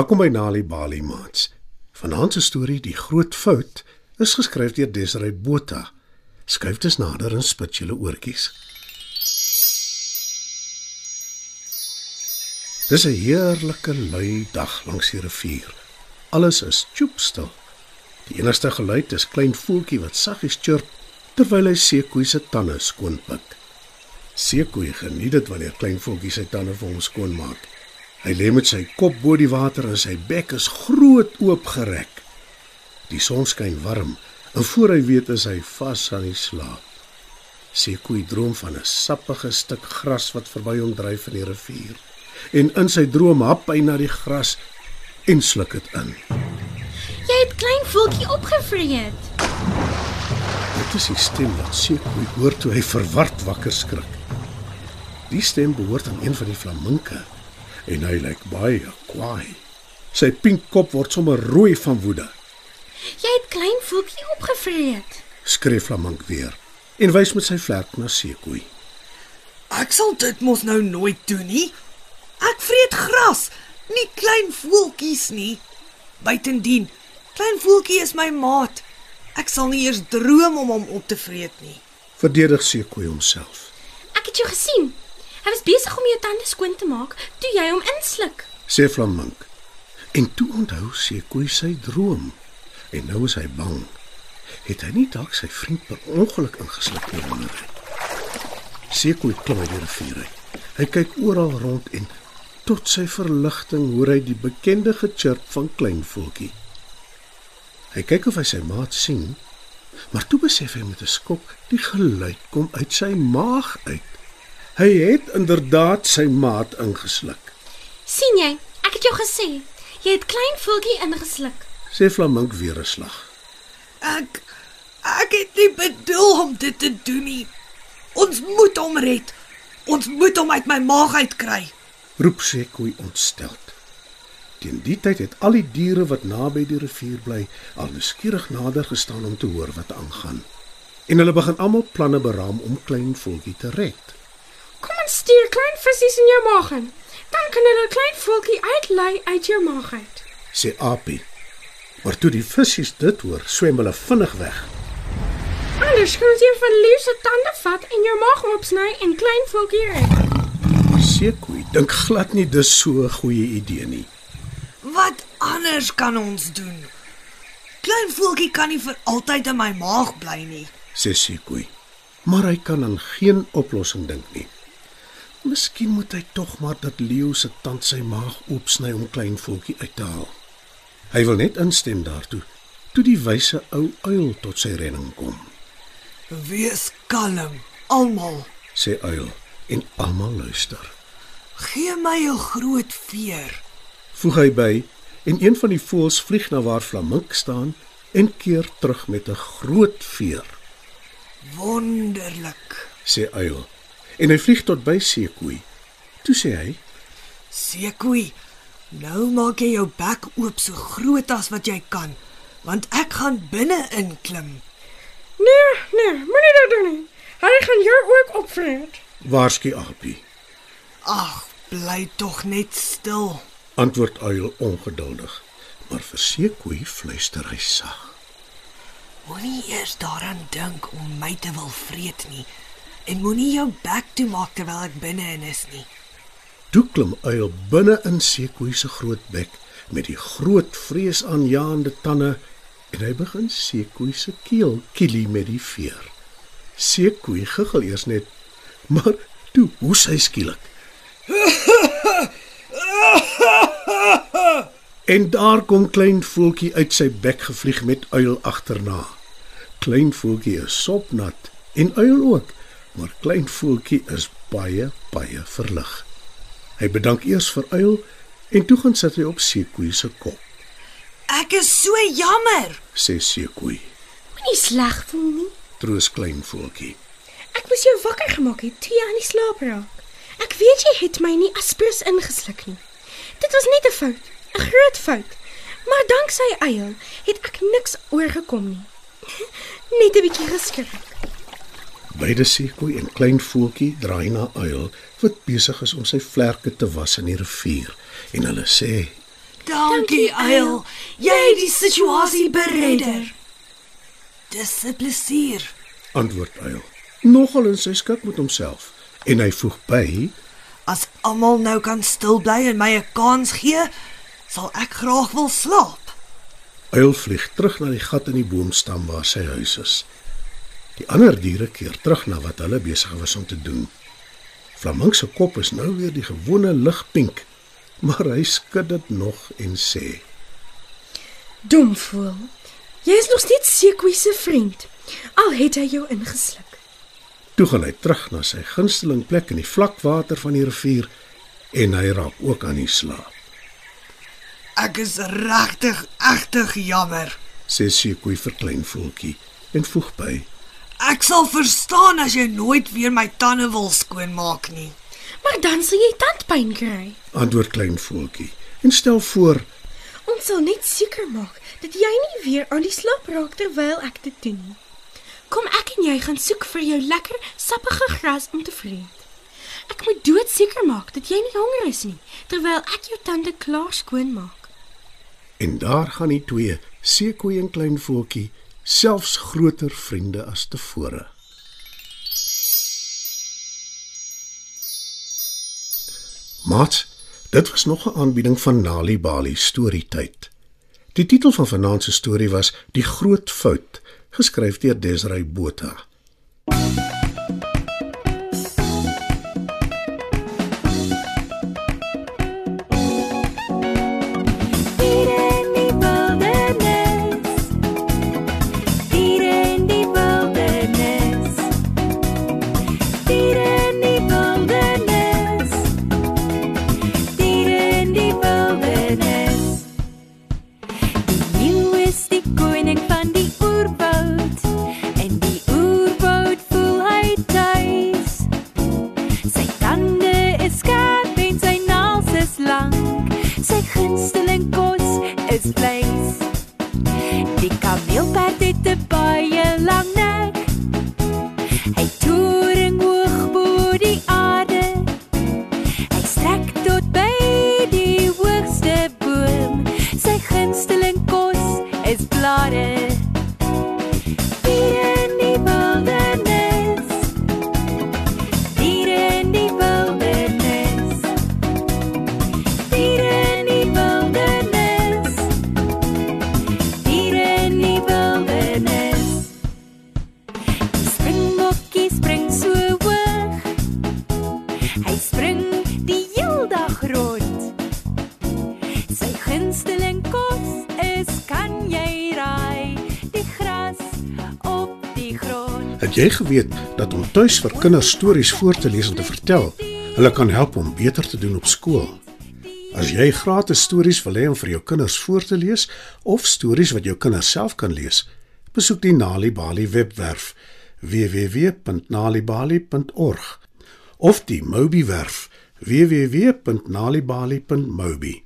Welkom by Nali Bali Mats. Vanaand se storie, Die Groot Fout, is geskryf deur Desiree Botha. Skryf dit nader en spit julle oortjies. Dis 'n heerlike lui dag langs die rivier. Alles is choopstil. Die enigste geluid is klein voeltjie wat saggies chirp terwyl hy seekoei se tande skoonpik. Seekoei geniet dit wanneer klein voeltjie sy tande vir hom skoonmaak. Hy lê met sy kop bo die water en sy bek is groot oopgerek. Die son skyn warm en voor hy weet is hy vas aan die slaap. Seekoei droom van 'n sappige stuk gras wat verby hom dryf in die rivier. En in sy droom hap hy na die gras en sluk dit in. Jy het klein voeltjie opgevreet. Dit is die stem wat Seekoei hoor toe hy verward wakker skrik. Die stem behoort aan een van die flaminke en hy lyk baie kwaai. Sy pink kop word sommer rooi van woede. Jy het klein voeltjie opgevreet. Skree flamink weer en wys met sy vlerk na Seekoei. Ek sal dit mos nou nooit doen nie. Ek vreet gras, nie klein voeltjies nie. Buitendien, klein voeltjie is my maat. Ek sal nie eers droom om hom op te vreet nie. Verdedig Seekoei homself. Ek het jou gesien. Hy was besig om jou tande skoon te maak toe jy hom insluk. Sê flamink. En toe onthou Seekoei sy droom. En nou is hy bang. Het hy nie dalk sy vriend per ongeluk ingesluk nie wonder hy. Seekoei klim uit die rivier uit. Hy kyk oral rond en tot sy verligting hoor hy die bekende gechirp van klein voeltjie. Hy kyk of hy sy maat sien, maar toe besef hy met 'n skok die geluid kom uit sy maag uit. Hy het inderdaad sy maat ingesluk. sien jy? Ek het jou gesê. Jy het klein voeltjie ingesluk. Sê flamink weer 'n slag. Ek ek het nie bedoel om dit te doen nie. Ons moet hom red. Ons moet hom uit my maag uitkry. roep Sekoe ontsteld. Teen die tyd het al die diere wat naby die rivier bly al nuuskierig nader gestaan om te hoor wat aangaan. En hulle begin almal planne beraam om klein voeltjie te red. Stuur klein visse in jou maag in. Dan kan hulle klein voeltjie uitlei uit jou maag uit. sê Apie. Maar toe die visse dit hoor, swem hulle vinnig weg. Anders kan een van Lief se tande vat en jou maag oopsny en klein voeltjie. Maar Sekoe dink glad nie dis so 'n goeie idee nie. Wat anders kan ons doen? Klein voeltjie kan nie vir altyd in my maag bly nie. sê Sekoe. Maar hy kan aan geen oplossing dink nie. Miskien moet hy tog maar dat leeu se tand sy maag oopsny om klein voeltjie uit te haal. Hy wil net instem daartoe toe die wyse ou uil tot sy redding kom. Wees kalm, almal. sê uil en almal luister. Gee my 'n groot veer. Voeg hy by en een van die voëls vlieg na waar flamink staan en keer terug met 'n groot veer, Wonderlik. sê uil. En hy vlieg tot by Sekoe. Toe sê hy: Sekoe, nou maak jy jou bek oop so groot as wat jy kan, want ek gaan binne inklim. Nee, nee, moenie dit doen nie. Hy gaan jou ook opvreet. "Waarsku Apie," Ag, bly tog net stil. antwoord uil ongeduldig. Maar vir Sekoe fluister hy sag. Moenie eers daaraan dink om my te wil vreet nie. En moenie jou bek toemaak terwyl ek binne in is nie. Toe klim uil binne in Sekoe se groot bek met die groot vreesaanjaende tande en hy begin Sekoe se keel kielie met die veer. Sekoe giggel eers net, maar toe hoes hy skielik. En daar kom klein voeltjie uit sy bek gevlieg met uil agterna. Klein voeltjie is sopnat en uil ook, maar klein voeltjie is baie baie verlig. Hy bedank eers vir uil en toe gaan sit hy op Sekoe se kop, Ek is so jammer. sê Sekoe. Moenie sleg voel nie. Troos klein voeltjie. Ek moes jou wakker gemaak het toe jy aan die slaap raak. Ek weet jy het my nie aspirus ingesluk nie. Dit was net 'n fout, 'n groot fout. Maar danksy Eil het ek niks oorgekom nie. Net 'n bietjie geskrik. Beide Sekoe en klein voeltjie draai na uil wat besig is om sy vlerke te was in die rivier en hulle sê Dankie, Eil. Jy het die situasie beredder. Dis 'n plesier. Antwoord Uil. Nogal in sy skik met homself en hy voeg by: As almal nou kan stil bly en my 'n kans gee, sal ek graag wil slaap. Uil vlieg terug na die gat in die boomstam waar sy huis is. Die ander diere keer terug na wat hulle besig was om te doen. Flamink se kop is nou weer die gewone ligpink, maar hy skud dit nog en sê: Dom voel. Jy is nog steeds Sekoe se vriend. Al het hy jou ingesluk. Toe gaan hy terug na sy gunsteling plek in die vlakwater van die rivier en hy raak ook aan die slaap. Ek is regtig egtig jammer. Sê Sekoe vir klein voeltjie en voeg by: Ek sal verstaan as jy nooit weer my tande wil skoonmaak nie. Maar dan sal jy tandpyn kry. Antwoord klein voeltjie en stel voor: Ons sal net seker maak dat jy nie weer aan die slaap raak terwyl ek dit doen nie. Kom ek en jy gaan soek vir jou lekker sappige gras om te vreet. Ek moet doodseker maak dat jy nie honger is nie terwyl ek jou tande klaar skoonmaak. En daar gaan die twee, Sekoe en klein voeltjie, selfs groter vriende as tevore. Mat, dit was nog 'n aanbieding van Nali Bali storietyd. Die titel van vanaand se storie was Die Groot Fout, geskryf deur Desrey Botha. Die kameelperd het 'n baie lang nek. Hy spring die hele dag rond. Sy gunsteling kos is kan jy raai, die gras op die grond. Het jy geweet dat om tuis vir kinders stories voor te lees en te vertel, hulle kan help om beter te doen op skool? As jy gratis stories wil hê om vir jou kinders voor te lees of stories wat jou kinders self kan lees, besoek die Nali Bali webwerf www.nalibali.org of die Mobi werf www.nalibali.mobi.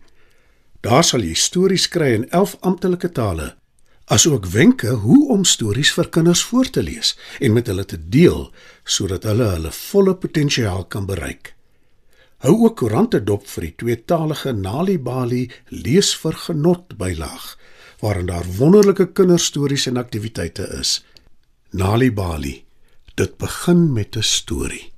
Daar sal jy stories kry in 11 amptelike tale, asook wenke hoe om stories vir kinders voor te lees en met hulle te deel sodat hulle hulle volle potensiaal kan bereik. Hou ook koerante dop vir die tweetalige Nali Bali lees vir genot bylaag waarin daar wonderlike kinderstories en aktiwiteite is. Nali Bali. Dit begin met 'n storie.